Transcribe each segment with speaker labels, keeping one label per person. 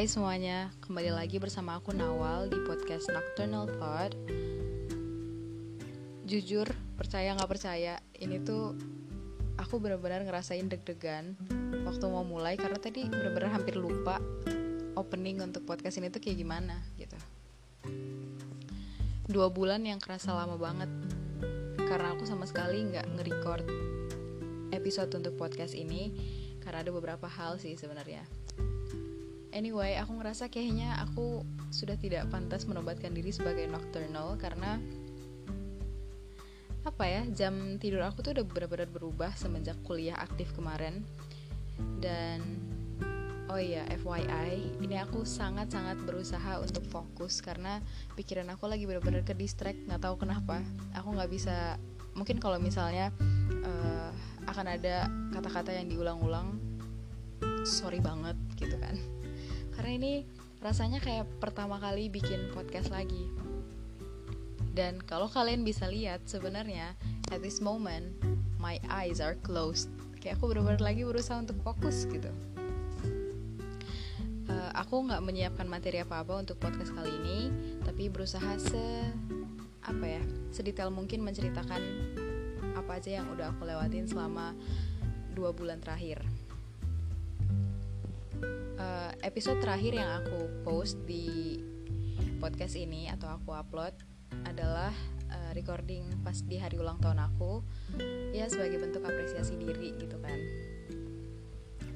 Speaker 1: Hai semuanya, kembali lagi bersama aku Nawal di podcast Nocturnal Thought Jujur, percaya nggak percaya, ini tuh aku benar-benar ngerasain deg-degan waktu mau mulai karena tadi benar-benar hampir lupa opening untuk podcast ini tuh kayak gimana gitu Dua bulan yang kerasa lama banget karena aku sama sekali nggak nge-record episode untuk podcast ini karena ada beberapa hal sih sebenarnya. Anyway, aku ngerasa kayaknya aku sudah tidak pantas menobatkan diri sebagai nocturnal karena apa ya jam tidur aku tuh udah benar-benar berubah semenjak kuliah aktif kemarin. Dan oh iya FYI ini aku sangat-sangat berusaha untuk fokus karena pikiran aku lagi benar-benar ke distract nggak tahu kenapa. Aku nggak bisa mungkin kalau misalnya uh, akan ada kata-kata yang diulang-ulang sorry banget gitu kan karena ini rasanya kayak pertama kali bikin podcast lagi. Dan kalau kalian bisa lihat sebenarnya at this moment my eyes are closed. Kayak aku benar-benar lagi berusaha untuk fokus gitu. Uh, aku nggak menyiapkan materi apa-apa untuk podcast kali ini tapi berusaha se apa ya sedetail mungkin menceritakan apa aja yang udah aku lewatin selama dua bulan terakhir uh, episode terakhir yang aku post di podcast ini atau aku upload adalah uh, recording pas di hari ulang tahun aku ya sebagai bentuk apresiasi diri gitu kan.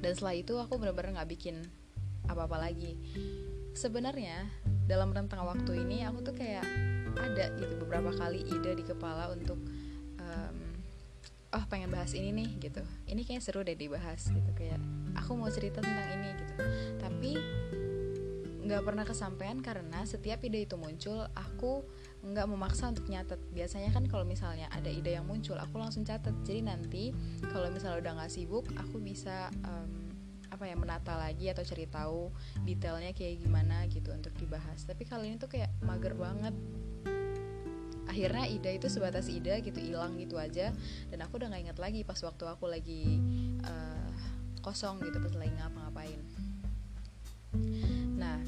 Speaker 1: Dan setelah itu aku benar-benar nggak bikin apa-apa lagi. Sebenarnya dalam rentang waktu ini aku tuh kayak ada gitu beberapa kali ide di kepala untuk um, oh pengen bahas ini nih gitu. Ini kayak seru deh dibahas gitu kayak aku mau cerita tentang ini gitu. Tapi nggak pernah kesampaian karena setiap ide itu muncul aku nggak memaksa untuk nyatet. Biasanya kan kalau misalnya ada ide yang muncul aku langsung catat jadi nanti kalau misalnya udah nggak sibuk aku bisa um, apa ya menata lagi atau cari tahu detailnya kayak gimana gitu untuk dibahas. Tapi kali ini tuh kayak mager banget. Akhirnya ide itu sebatas ide gitu hilang gitu aja. Dan aku udah nggak inget lagi pas waktu aku lagi kosong gitu pas lagi ngapa-ngapain. Nah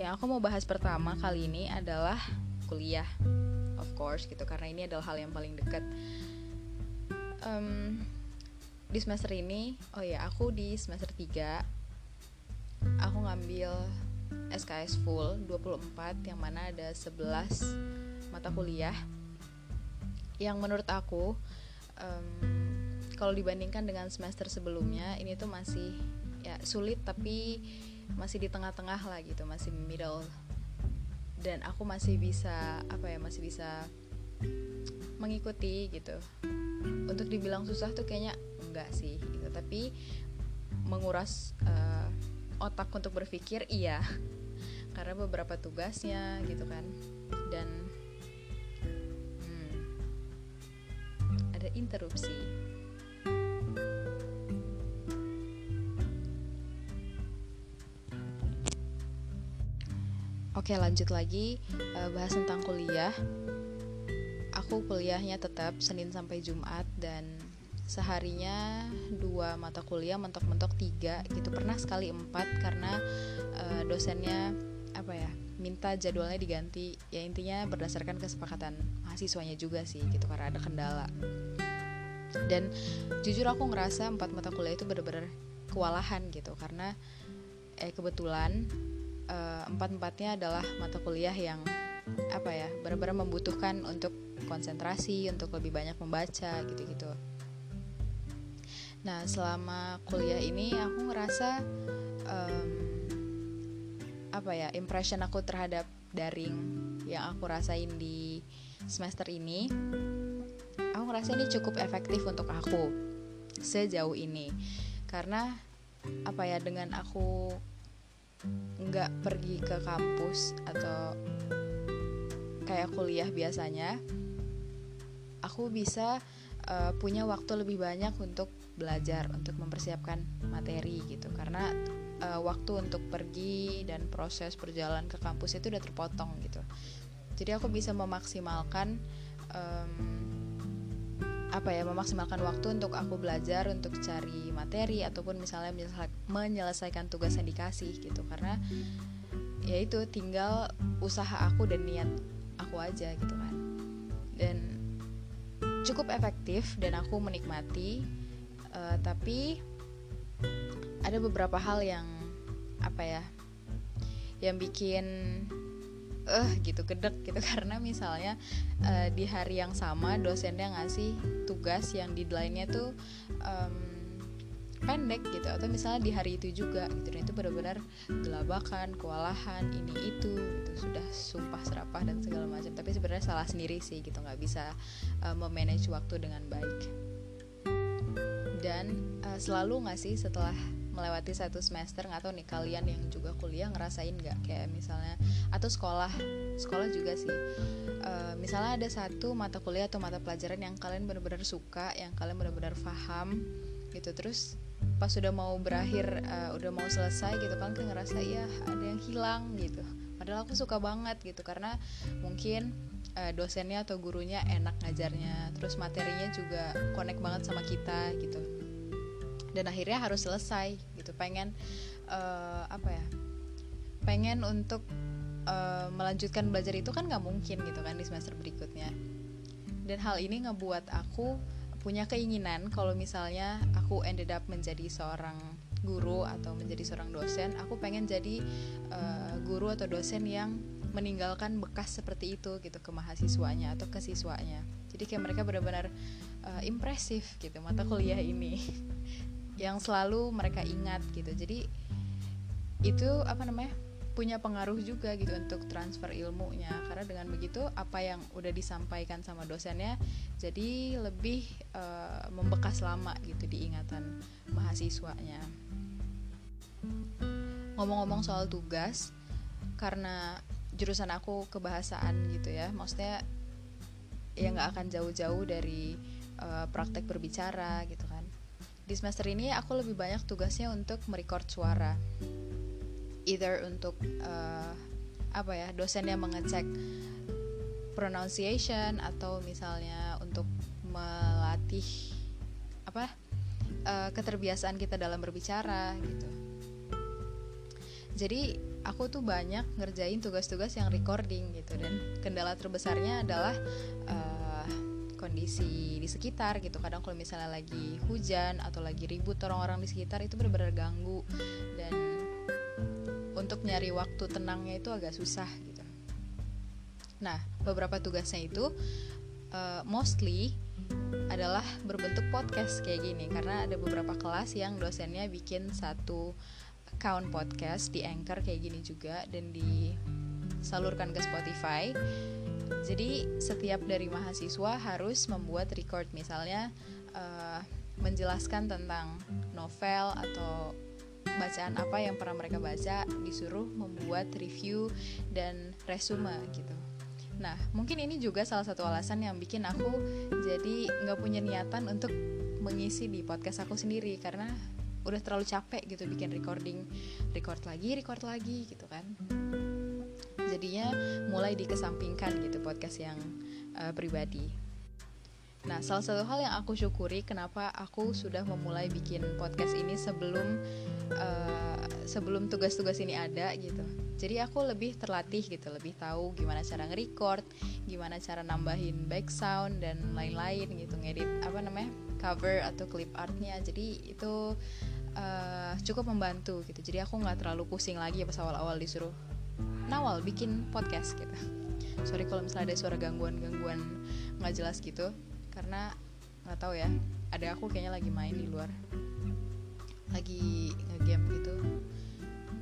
Speaker 1: yang aku mau bahas pertama kali ini adalah kuliah of course gitu. Karena ini adalah hal yang paling dekat. Um, di semester ini oh ya aku di semester 3 aku ngambil SKS full 24 yang mana ada 11 mata kuliah. Yang menurut aku um, kalau dibandingkan dengan semester sebelumnya ini tuh masih ya sulit tapi masih di tengah-tengah lah gitu masih middle. Dan aku masih bisa apa ya masih bisa mengikuti gitu. Untuk dibilang susah tuh kayaknya enggak sih gitu tapi menguras uh, otak untuk berpikir iya. Karena beberapa tugasnya gitu kan. Dan hmm, ada interupsi Oke lanjut lagi. Uh, bahas tentang kuliah. Aku kuliahnya tetap Senin sampai Jumat dan seharinya dua mata kuliah mentok-mentok tiga gitu. Pernah sekali empat karena uh, dosennya apa ya minta jadwalnya diganti. Ya intinya berdasarkan kesepakatan mahasiswanya juga sih gitu karena ada kendala. Dan jujur aku ngerasa empat mata kuliah itu bener-bener kewalahan gitu karena eh kebetulan uh, empat-empatnya adalah mata kuliah yang apa ya benar-benar membutuhkan untuk konsentrasi untuk lebih banyak membaca gitu-gitu Nah, selama kuliah ini aku ngerasa um, apa ya, impression aku terhadap daring yang aku rasain di semester ini, aku ngerasa ini cukup efektif untuk aku sejauh ini. Karena apa ya, dengan aku nggak pergi ke kampus atau kayak kuliah biasanya, aku bisa uh, punya waktu lebih banyak untuk belajar untuk mempersiapkan materi gitu. Karena uh, waktu untuk pergi dan proses perjalanan ke kampus itu udah terpotong gitu. Jadi aku bisa memaksimalkan um, apa ya memaksimalkan waktu untuk aku belajar untuk cari materi ataupun misalnya menyelesaikan tugas yang dikasih gitu. Karena ya itu tinggal usaha aku dan niat aku aja gitu kan. Dan cukup efektif dan aku menikmati uh, tapi ada beberapa hal yang apa ya yang bikin eh uh, gitu gedek gitu. Karena misalnya uh, di hari yang sama dosennya ngasih tugas yang deadline-nya tuh um, pendek gitu. Atau misalnya di hari itu juga gitu. Dan itu benar-benar gelabakan kewalahan ini itu gitu. Sudah sumpah serapah dan segala macam. Tapi sebenarnya salah sendiri sih gitu. Nggak bisa uh, memanage waktu dengan baik. Dan uh, selalu nggak sih setelah melewati satu semester nggak tahu nih kalian yang juga kuliah ngerasain nggak? Kayak misalnya atau sekolah sekolah juga sih. Uh, misalnya ada satu mata kuliah atau mata pelajaran yang kalian benar-benar suka yang kalian benar-benar paham gitu. Terus pas sudah mau berakhir uh, udah mau selesai gitu kan kayak ngerasa ya ada yang hilang gitu. Padahal aku suka banget gitu karena mungkin uh, dosennya atau gurunya enak ngajarnya. Terus materinya juga connect banget sama kita gitu dan akhirnya harus selesai gitu. Pengen uh, apa ya pengen untuk uh, melanjutkan belajar itu kan nggak mungkin gitu kan di semester berikutnya. Dan hal ini ngebuat aku punya keinginan kalau misalnya aku ended up menjadi seorang guru atau menjadi seorang dosen aku pengen jadi uh, guru atau dosen yang meninggalkan bekas seperti itu gitu ke mahasiswanya atau ke siswanya. Jadi kayak mereka benar-benar uh, impresif gitu mata kuliah ini yang selalu mereka ingat gitu. Jadi itu apa namanya punya pengaruh juga gitu untuk transfer ilmunya. Karena dengan begitu apa yang udah disampaikan sama dosennya jadi lebih uh, membekas lama gitu di ingatan mahasiswanya. Ngomong-ngomong soal tugas karena jurusan aku kebahasaan gitu ya maksudnya ya nggak akan jauh-jauh dari uh, praktek berbicara gitu di semester ini aku lebih banyak tugasnya untuk merecord suara. Either untuk uh, apa ya dosennya mengecek pronunciation atau misalnya untuk melatih apa uh, keterbiasaan kita dalam berbicara gitu. Jadi aku tuh banyak ngerjain tugas-tugas yang recording gitu. Dan kendala terbesarnya adalah uh, kondisi di sekitar gitu. Kadang kalau misalnya lagi hujan atau lagi ribut orang-orang di sekitar itu benar-benar ganggu. Dan untuk nyari waktu tenangnya itu agak susah gitu. Nah beberapa tugasnya itu uh, mostly adalah berbentuk podcast kayak gini. Karena ada beberapa kelas yang dosennya bikin satu account podcast di Anchor kayak gini juga dan disalurkan ke Spotify jadi setiap dari mahasiswa harus membuat record. Misalnya uh, menjelaskan tentang novel atau bacaan apa yang pernah mereka baca disuruh membuat review dan resume gitu. Nah mungkin ini juga salah satu alasan yang bikin aku jadi nggak punya niatan untuk mengisi di podcast aku sendiri karena udah terlalu capek gitu bikin recording. Record lagi record lagi gitu kan jadinya mulai dikesampingkan gitu podcast yang uh, pribadi. Nah, salah satu hal yang aku syukuri kenapa aku sudah memulai bikin podcast ini sebelum uh, sebelum tugas-tugas ini ada gitu. Jadi aku lebih terlatih gitu, lebih tahu gimana cara nge-record, gimana cara nambahin back sound dan lain-lain gitu, ngedit apa namanya cover atau clip artnya. Jadi itu uh, cukup membantu gitu. Jadi aku nggak terlalu pusing lagi pas awal-awal disuruh Nawal bikin podcast gitu. Sorry kalau misalnya ada suara gangguan-gangguan nggak jelas gitu karena nggak tahu ya ada aku kayaknya lagi main di luar. Lagi ngegame gitu.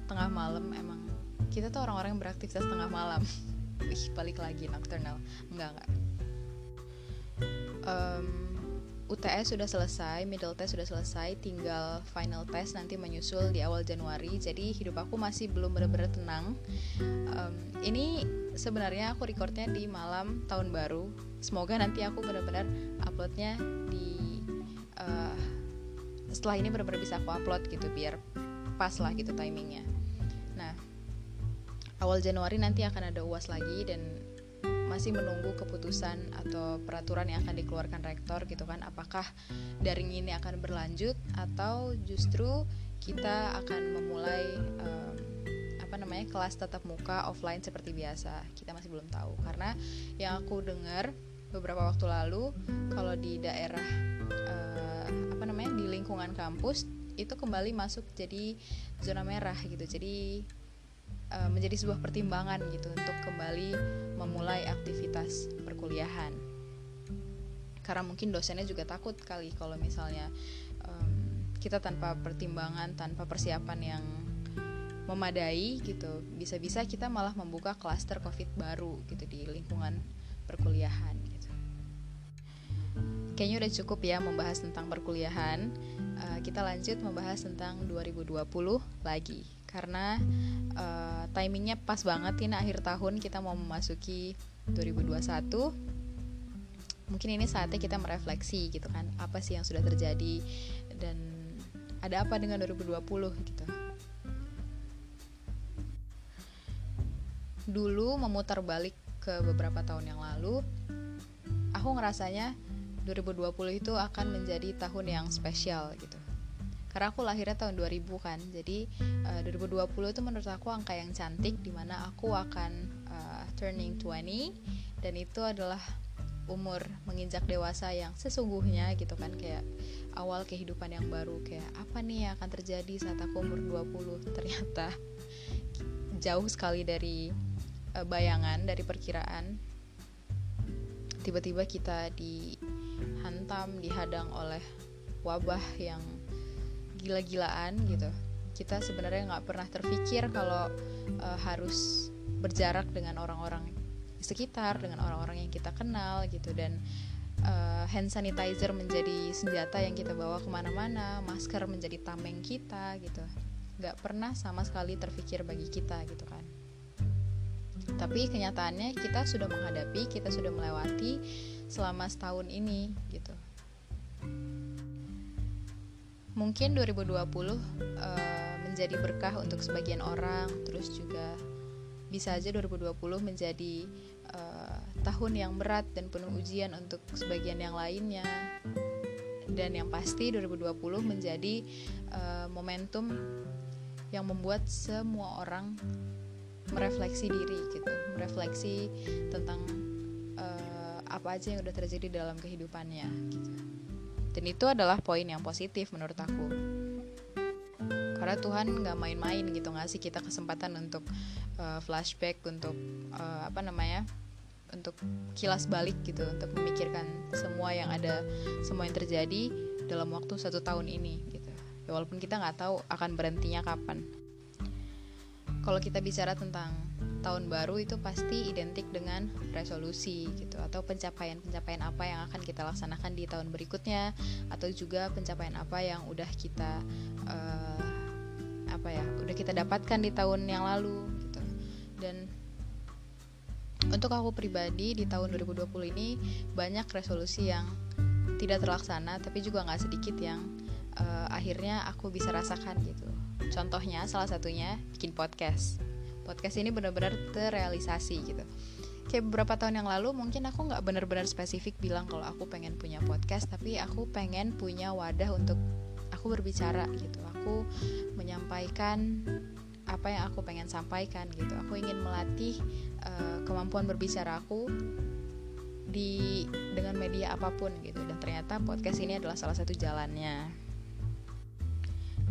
Speaker 1: Tengah malam emang. Kita tuh orang-orang yang beraktivitas tengah malam. Wih, balik lagi nocturnal. Enggak enggak um, UTS sudah selesai, middle test sudah selesai, tinggal final test nanti menyusul di awal Januari. Jadi hidup aku masih belum benar-benar tenang. Um, ini sebenarnya aku recordnya di malam tahun baru. Semoga nanti aku benar-benar uploadnya di uh, setelah ini benar-benar bisa aku upload gitu biar pas lah gitu timingnya. Nah awal Januari nanti akan ada uas lagi dan masih menunggu keputusan atau peraturan yang akan dikeluarkan rektor gitu kan? Apakah daring ini akan berlanjut atau justru kita akan memulai um, apa namanya kelas tatap muka offline seperti biasa? Kita masih belum tahu. Karena yang aku dengar beberapa waktu lalu kalau di daerah uh, apa namanya di lingkungan kampus itu kembali masuk jadi zona merah gitu. Jadi uh, menjadi sebuah pertimbangan gitu untuk kembali memulai aktivitas perkuliahan. Karena mungkin dosennya juga takut kali kalau misalnya um, kita tanpa pertimbangan tanpa persiapan yang memadai gitu bisa-bisa kita malah membuka klaster covid baru gitu di lingkungan perkuliahan gitu. Kayaknya udah cukup ya membahas tentang perkuliahan. Uh, kita lanjut membahas tentang 2020 lagi karena uh, timingnya pas banget ini akhir tahun kita mau memasuki 2021 mungkin ini saatnya kita merefleksi gitu kan apa sih yang sudah terjadi dan ada apa dengan 2020 gitu. Dulu memutar balik ke beberapa tahun yang lalu aku ngerasanya 2020 itu akan menjadi tahun yang spesial gitu karena aku lahirnya tahun 2000 kan. Jadi uh, 2020 itu menurut aku angka yang cantik di mana aku akan uh, turning 20 dan itu adalah umur menginjak dewasa yang sesungguhnya gitu kan. Kayak awal kehidupan yang baru kayak apa nih yang akan terjadi saat aku umur 20 ternyata jauh sekali dari uh, bayangan dari perkiraan. Tiba-tiba kita dihantam dihadang oleh wabah yang gila-gilaan gitu. Kita sebenarnya nggak pernah terpikir kalau uh, harus berjarak dengan orang-orang sekitar dengan orang-orang yang kita kenal gitu. Dan uh, hand sanitizer menjadi senjata yang kita bawa ke mana-mana masker menjadi tameng kita gitu. Nggak pernah sama sekali terpikir bagi kita gitu kan. Tapi kenyataannya kita sudah menghadapi kita sudah melewati selama setahun ini gitu mungkin 2020 uh, eh, menjadi berkah untuk sebagian orang terus juga bisa aja 2020 menjadi uh, tahun yang berat dan penuh ujian untuk sebagian yang lainnya. Dan yang pasti 2020 menjadi uh, momentum yang membuat semua orang merefleksi diri gitu merefleksi tentang uh, apa aja yang udah terjadi dalam kehidupannya gitu dan itu adalah poin yang positif menurut aku. Karena Tuhan nggak main-main gitu ngasih kita kesempatan untuk uh, flashback untuk uh, apa namanya untuk kilas balik gitu untuk memikirkan semua yang ada semua yang terjadi dalam waktu satu tahun ini gitu. Ya walaupun kita nggak tahu akan berhentinya kapan. Kalau kita bicara tentang tahun baru itu pasti identik dengan resolusi gitu atau pencapaian-pencapaian apa yang akan kita laksanakan di tahun berikutnya atau juga pencapaian apa yang udah kita uh, apa ya udah kita dapatkan di tahun yang lalu gitu. Dan untuk aku pribadi di tahun 2020 ini banyak resolusi yang tidak terlaksana tapi juga nggak sedikit yang uh, akhirnya aku bisa rasakan gitu. Contohnya salah satunya bikin podcast podcast ini benar-benar terrealisasi gitu. Kayak beberapa tahun yang lalu mungkin aku nggak benar-benar spesifik bilang kalau aku pengen punya podcast tapi aku pengen punya wadah untuk aku berbicara gitu. Aku menyampaikan apa yang aku pengen sampaikan gitu. Aku ingin melatih uh, kemampuan berbicara aku di dengan media apa pun gitu. Dan ternyata podcast ini adalah salah satu jalannya.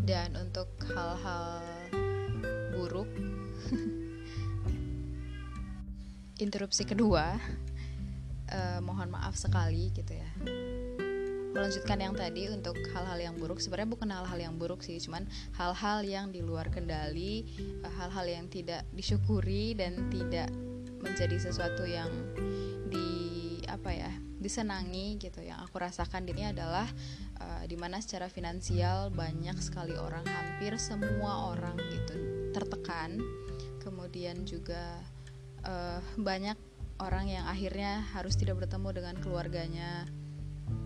Speaker 1: Dan untuk hal-hal buruk interupsi kedua uh, mohon maaf sekali gitu ya. Melanjutkan yang tadi untuk hal-hal yang buruk. Sebenarnya bukan hal-hal yang buruk sih cuman hal-hal yang di luar kendali eh, hal-hal yang tidak disyukuri dan tidak menjadi sesuatu yang di apa ya disenangi gitu. Yang aku rasakan ini adalah uh, di mana secara finansial banyak sekali orang hampir semua orang gitu tertekan. Kemudian juga uh, banyak orang yang akhirnya harus tidak bertemu dengan keluarganya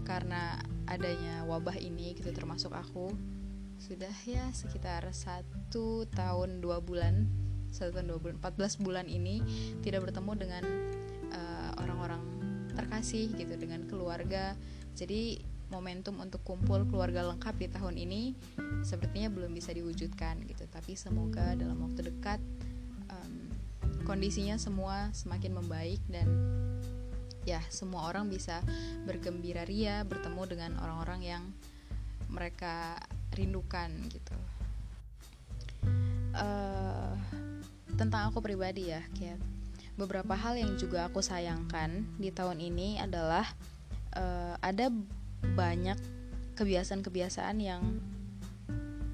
Speaker 1: karena adanya wabah ini gitu termasuk aku. Sudah ya sekitar satu tahun dua bulan satu tahun dua bulan 14 bulan ini tidak bertemu dengan uh, orang-orang terkasih gitu dengan keluarga. Jadi momentum untuk kumpul keluarga lengkap di tahun ini sepertinya belum bisa diwujudkan gitu. Tapi semoga dalam waktu dekat um, kondisinya semua semakin membaik dan ya semua orang bisa bergembira ria bertemu dengan orang-orang yang mereka rindukan gitu. Uh, tentang aku pribadi ya kayak beberapa hal yang juga aku sayangkan di tahun ini adalah uh, ada banyak kebiasaan-kebiasaan yang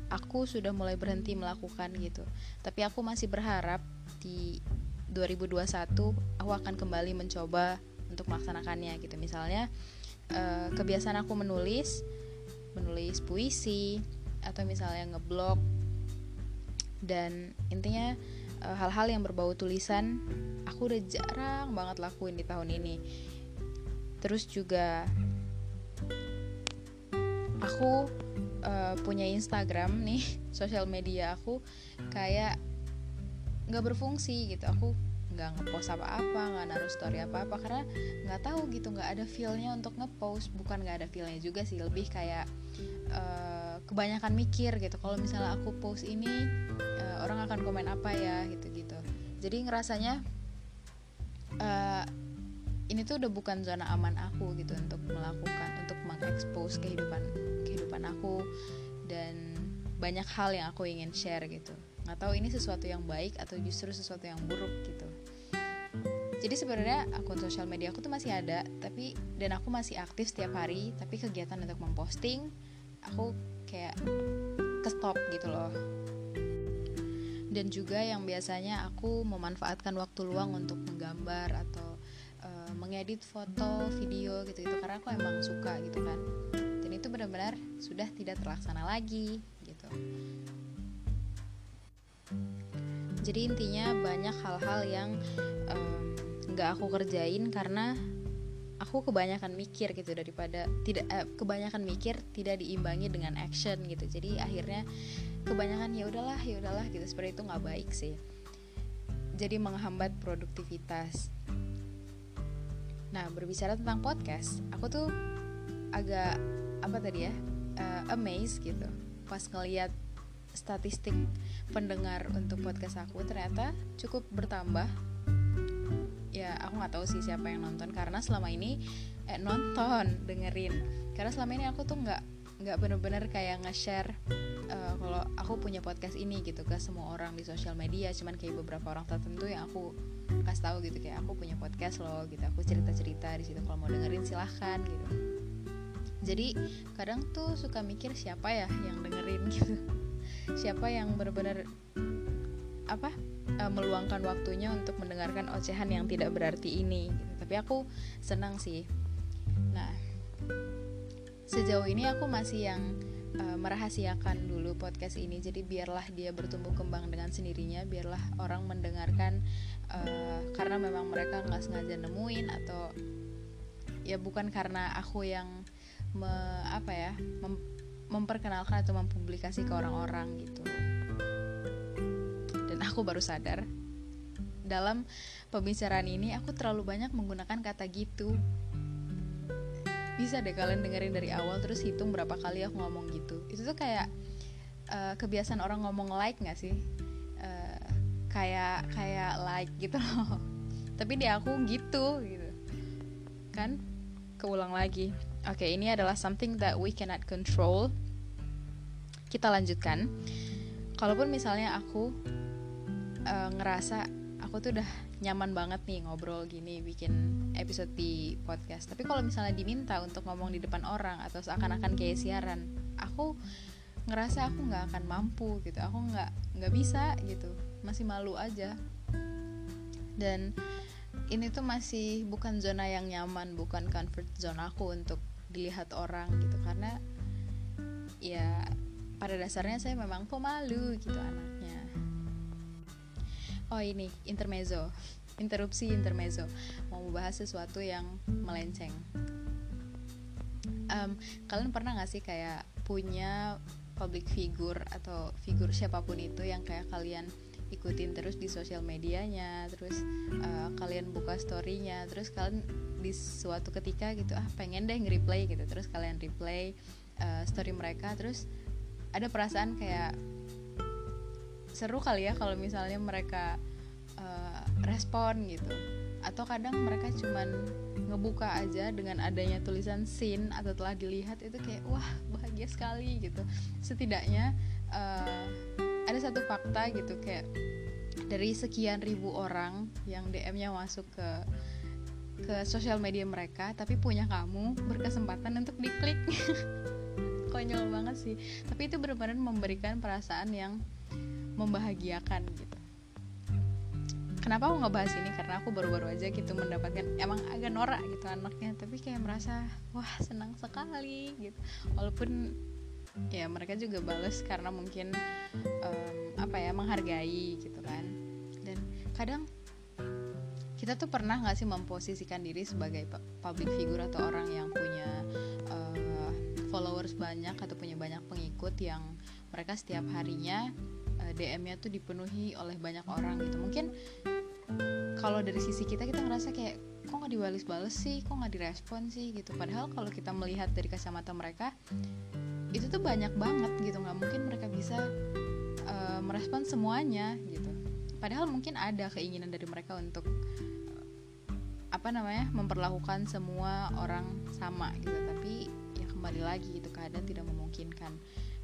Speaker 1: aku sudah mulai berhenti melakukan gitu. Tapi aku masih berharap di 2021 aku akan kembali mencoba untuk melaksanakannya gitu. Misalnya uh, kebiasaan aku menulis, menulis puisi atau misalnya ngeblog dan intinya eh, hal-hal yang berbau tulisan aku udah jarang banget lakuin di tahun ini. Terus juga aku uh, punya Instagram nih sosial media aku kayak nggak berfungsi gitu. Aku nggak ngepost apa-apa nggak naruh story apa-apa karena nggak tahu gitu nggak ada feelnya untuk ngepost. Bukan nggak ada feelnya juga sih lebih kayak uh, kebanyakan mikir gitu. Kalau misalnya aku post ini uh, orang akan komen apa ya gitu gitu jadi ngerasanya uh, ini tuh udah bukan zona aman aku gitu untuk melakukan untuk mengekspos kehidupan kehidupan aku dan banyak hal yang aku ingin share gitu. Nggak tahu ini sesuatu yang baik atau justru sesuatu yang buruk gitu. Jadi sebenarnya akun sosial media aku tuh masih ada tapi dan aku masih aktif setiap hari tapi kegiatan untuk memposting aku kayak ke stop gitu loh. Dan juga yang biasanya aku memanfaatkan waktu luang untuk menggambar atau uh, mengedit foto video gitu gitu karena aku emang suka gitu kan itu benar-benar sudah tidak terlaksana lagi gitu. Jadi intinya banyak hal-hal yang nggak um, aku kerjain karena aku kebanyakan mikir gitu daripada tidak eh, kebanyakan mikir tidak diimbangi dengan action gitu. Jadi akhirnya kebanyakan ya udahlah ya udahlah gitu. Seperti itu nggak baik sih. Jadi menghambat produktivitas. Nah, berbicara tentang podcast, aku tuh agak apa tadi ya? Uh, amazed gitu. Pas ngeliat statistik pendengar untuk podcast aku ternyata cukup bertambah. Ya, aku nggak tahu sih siapa yang nonton karena selama ini eh nonton, dengerin. Karena selama ini aku tuh nggak nggak bener-bener kayak nge-share uh, kalau aku punya podcast ini gitu ke semua orang di sosial media cuman kayak beberapa orang tertentu yang aku kasih tahu gitu kayak aku punya podcast loh gitu aku cerita cerita di situ kalau mau dengerin silahkan gitu jadi kadang tuh suka mikir siapa ya yang dengerin gitu. Siapa yang benar-benar apa uh, meluangkan waktunya untuk mendengarkan ocehan yang tidak berarti ini gitu. tapi aku senang sih. Nah sejauh ini aku masih yang uh, merahasiakan dulu podcast ini. Jadi biarlah dia bertumbuh kembang dengan sendirinya biarlah orang mendengarkan uh, karena memang mereka nggak sengaja nemuin atau ya bukan karena aku yang me, apa ya mem, memperkenalkan atau mempublikasi ke orang-orang gitu. Dan aku baru sadar dalam pembicaraan ini aku terlalu banyak menggunakan kata gitu. Bisa deh kalian dengerin dari awal terus hitung berapa kali aku ngomong gitu. Itu tuh kayak uh, kebiasaan orang ngomong like nggak sih? Kayak kayak like gitu loh. Tapi di aku gitu gitu. Kan? Keulang lagi oke okay, ini adalah something that we cannot control. Kita lanjutkan. Kalaupun misalnya aku uh, ngerasa aku tuh udah nyaman banget nih ngobrol gini bikin episode di podcast. Tapi kalau misalnya diminta untuk ngomong di depan orang atau seakan-akan kayak siaran aku ngerasa aku nggak akan mampu gitu. Aku nggak nggak bisa gitu. Masih malu aja. Dan ini tuh masih bukan zona yang nyaman bukan comfort zone aku untuk dilihat orang gitu karena ya pada dasarnya saya memang pemalu gitu anaknya. Oh ini intermezzo interupsi intermezzo. Mau membahas sesuatu yang melenceng. Um, kalian pernah gak sih kayak punya public figure atau figur siapa pun itu yang kayak kalian ikutin terus di sosial medianya terus uh, kalian buka storynya terus kalian di suatu ketika gitu ah pengen deh nge-replay gitu. Terus kalian replay uh, story mereka terus ada perasaan kayak seru kali ya kalau misalnya mereka uh, respon gitu. Atau kadang mereka cuman ngebuka aja dengan adanya tulisan sin atau telah dilihat itu kayak wah bahagia sekali gitu. Setidaknya uh, ada satu fakta gitu kayak dari sekian ribu orang yang DM-nya masuk ke ke sosial media mereka tapi punya kamu berkesempatan untuk diklik. Konyol banget sih. Tapi itu benar-benar memberikan perasaan yang membahagiakan gitu. Kenapa aku ngebahas ini? Karena aku baru-baru aja gitu mendapatkan emang agak norak gitu anaknya tapi kayak merasa wah senang sekali gitu. Walaupun ya mereka juga bales karena mungkin um, apa ya menghargai gitu kan. Dan kadang kita tuh pernah nggak sih memposisikan diri sebagai public figure atau orang yang punya uh, followers banyak atau punya banyak pengikut yang mereka setiap harinya uh, DM-nya tuh dipenuhi oleh banyak orang gitu. Mungkin kalau dari sisi kita kita ngerasa kayak kok nggak dibalas-balas sih? Kok nggak direspon sih? Gitu. Padahal kalau kita melihat dari kacamata mereka itu tuh banyak banget gitu. Nggak mungkin mereka bisa uh, merespon semuanya gitu. Padahal mungkin ada keinginan dari mereka untuk apa namanya memperlakukan semua orang sama gitu. Tapi ya kembali lagi gitu keadaan tidak memungkinkan.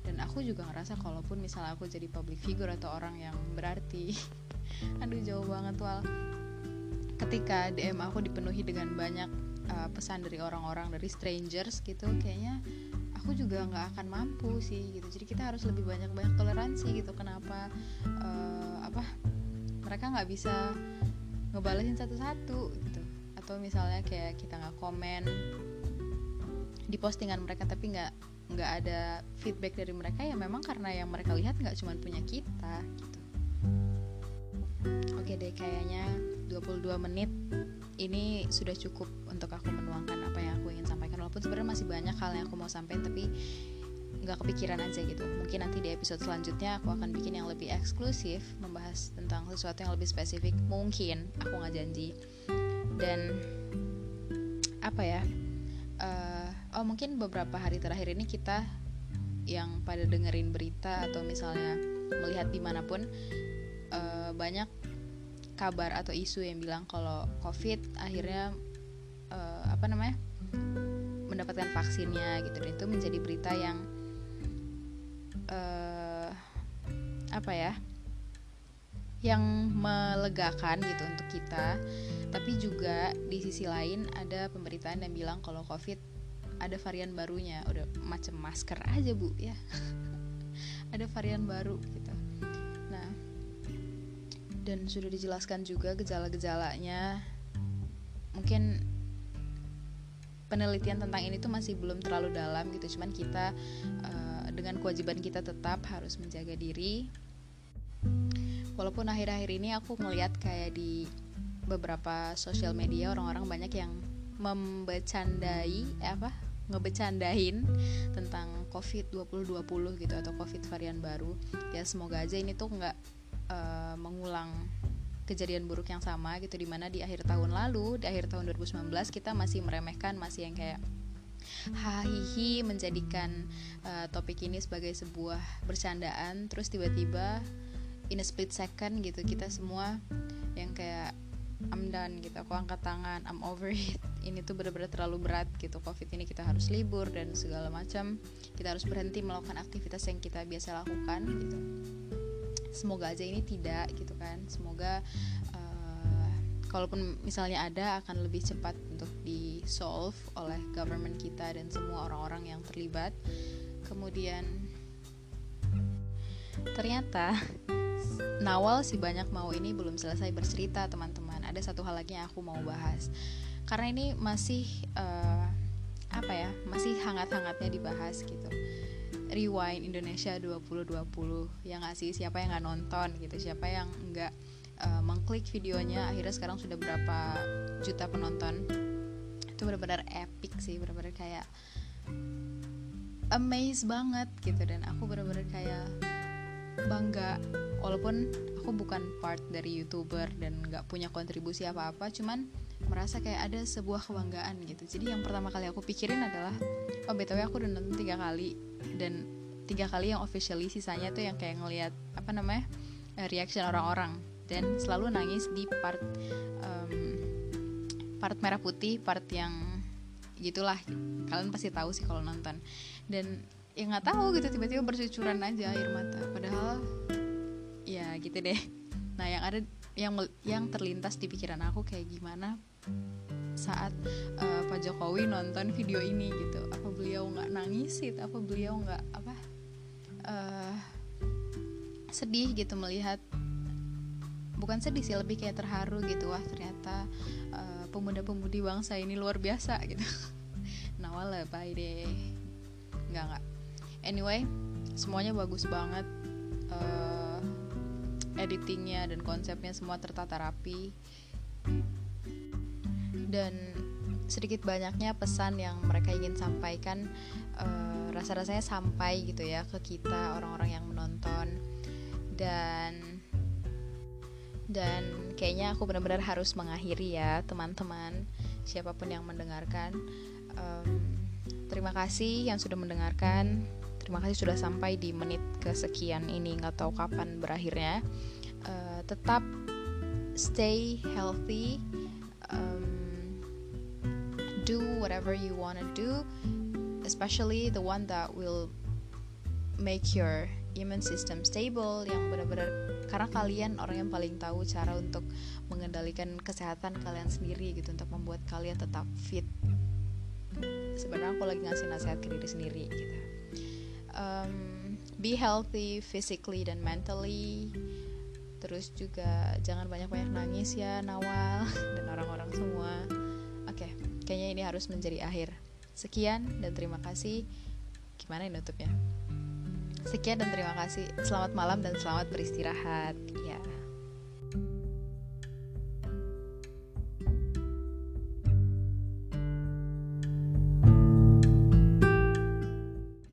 Speaker 1: Dan aku juga ngerasa kalaupun misalnya aku jadi public figure atau orang yang berarti aduh jauh banget wal. Ketika DM aku dipenuhi dengan banyak uh, pesan dari orang-orang dari strangers gitu kayaknya aku juga nggak akan mampu sih gitu. Jadi kita harus lebih banyak banyak toleransi gitu. Kenapa uh, apa mereka nggak bisa ngebalesin satu-satu atau misalnya kayak kita nggak komen di postingan mereka tapi nggak nggak ada feedback dari mereka ya memang karena yang mereka lihat nggak cuma punya kita gitu. Oke deh kayaknya 22 menit ini sudah cukup untuk aku menuangkan apa yang aku ingin sampaikan. Walaupun sebenarnya masih banyak hal yang aku mau sampaikan tapi nggak kepikiran aja gitu. Mungkin nanti di episode selanjutnya aku akan bikin yang lebih eksklusif membahas tentang sesuatu yang lebih spesifik. Mungkin aku nggak janji dan apa ya uh, oh mungkin beberapa hari terakhir ini kita yang pada dengerin berita atau misalnya melihat di mana pun uh, banyak kabar atau isu yang bilang kalau COVID akhirnya uh, apa namanya mendapatkan vaksinnya gitu. Dan itu menjadi berita yang uh, apa ya yang melegakan gitu untuk kita tapi juga di sisi lain ada pemberitaan yang bilang kalau covid ada varian barunya. Udah macam masker aja bu ya. Ada varian baru gitu. Dan sudah dijelaskan juga gejala-gejalanya. Mungkin penelitian tentang ini tuh masih belum terlalu dalam gitu. Cuman kita uh, dengan kewajiban kita tetap harus menjaga diri. Walaupun akhir-akhir ini aku ngeliat kayak di beberapa sosial media orang-orang banyak yang membecandai eh, apa ngebecandain tentang covid 2020 gitu atau covid varian baru. Ya semoga aja ini tuh nggak uh, mengulang kejadian buruk yang sama gitu di mana di akhir tahun lalu di akhir tahun 2019 kita masih meremehkan masih yang kayak hahihi menjadikan uh, topik ini sebagai sebuah bercandaan terus tiba-tiba in a split second gitu kita semua yang kayak I'm done gitu aku angkat tangan I'm over it. Ini tuh benar-benar terlalu berat gitu covid ini kita harus libur dan segala macam. Kita harus berhenti melakukan aktivitas yang kita biasa lakukan gitu. Semoga aja ini tidak gitu kan. Semoga uh, kalaupun misalnya ada akan lebih cepat untuk di solve oleh government kita dan semua orang-orang yang terlibat. Kemudian ternyata Nawal si banyak mau ini belum selesai bercerita teman-teman ada satu hal lagi yang aku mau bahas. Karena ini masih uh, apa ya masih hangat-hangatnya dibahas gitu. Rewind Indonesia 2020 yang ngasih siapa yang nggak nonton gitu? Siapa yang nggak uh, mengklik videonya? Akhirnya sekarang sudah berapa juta penonton? Itu benar-benar epic sih benar-benar kayak amaze banget gitu. Dan aku benar-benar kayak bangga. Walaupun aku bukan part dari youtuber dan nggak punya kontribusi apa-apa cuman merasa kayak ada sebuah kebanggaan gitu. Jadi yang pertama kali aku pikirin adalah oh btw aku udah nonton tiga kali dan tiga kali yang officially sisanya tuh yang kayak ngelihat apa namanya eh, reaction orang-orang. Dan selalu nangis di part um, part merah putih part yang gitulah. Kalian pasti tahu sih kalau nonton. Dan ya nggak tahu gitu tiba-tiba bercucuran aja air mata. Padahal ya gitu deh. Nah yang ada yang yang terlintas di pikiran aku kayak gimana saat uh, Pak Jokowi nonton video ini gitu. Apa beliau nggak nangis sih apa beliau nggak apa uh, sedih gitu melihat bukan sedih sih lebih kayak terharu gitu. Wah ternyata uh, pemuda-pemudi bangsa ini luar biasa gitu. Nawal bye deh. Nggak nggak. Anyway semuanya bagus banget editingnya dan konsepnya semua tertata rapi. Dan sedikit banyaknya pesan yang mereka ingin sampaikan uh, rasa-rasanya sampai gitu ya ke kita orang-orang yang menonton. Dan dan kayaknya aku benar-benar harus mengakhiri ya teman-teman siapa pun yang mendengarkan. Um, terima kasih yang sudah mendengarkan Terima kasih sudah sampai di menit kesekian ini nggak tahu kapan berakhirnya. Uh, tetap stay healthy, um, do whatever you wanna do, especially the one that will make your immune system stable yang benar-benar karena kalian orang yang paling tahu cara untuk mengendalikan kesehatan kalian sendiri gitu untuk membuat kalian tetap fit sebenarnya aku lagi ngasih nasihat ke diri sendiri gitu um, be healthy physically dan mentally. Terus juga jangan banyak-banyak nangis ya Nawal dan orang-orang semua. Oke okay, kayaknya ini harus menjadi akhir. Sekian dan terima kasih. Gimana ini nutupnya? Sekian dan terima kasih. Selamat malam dan selamat beristirahat. Ya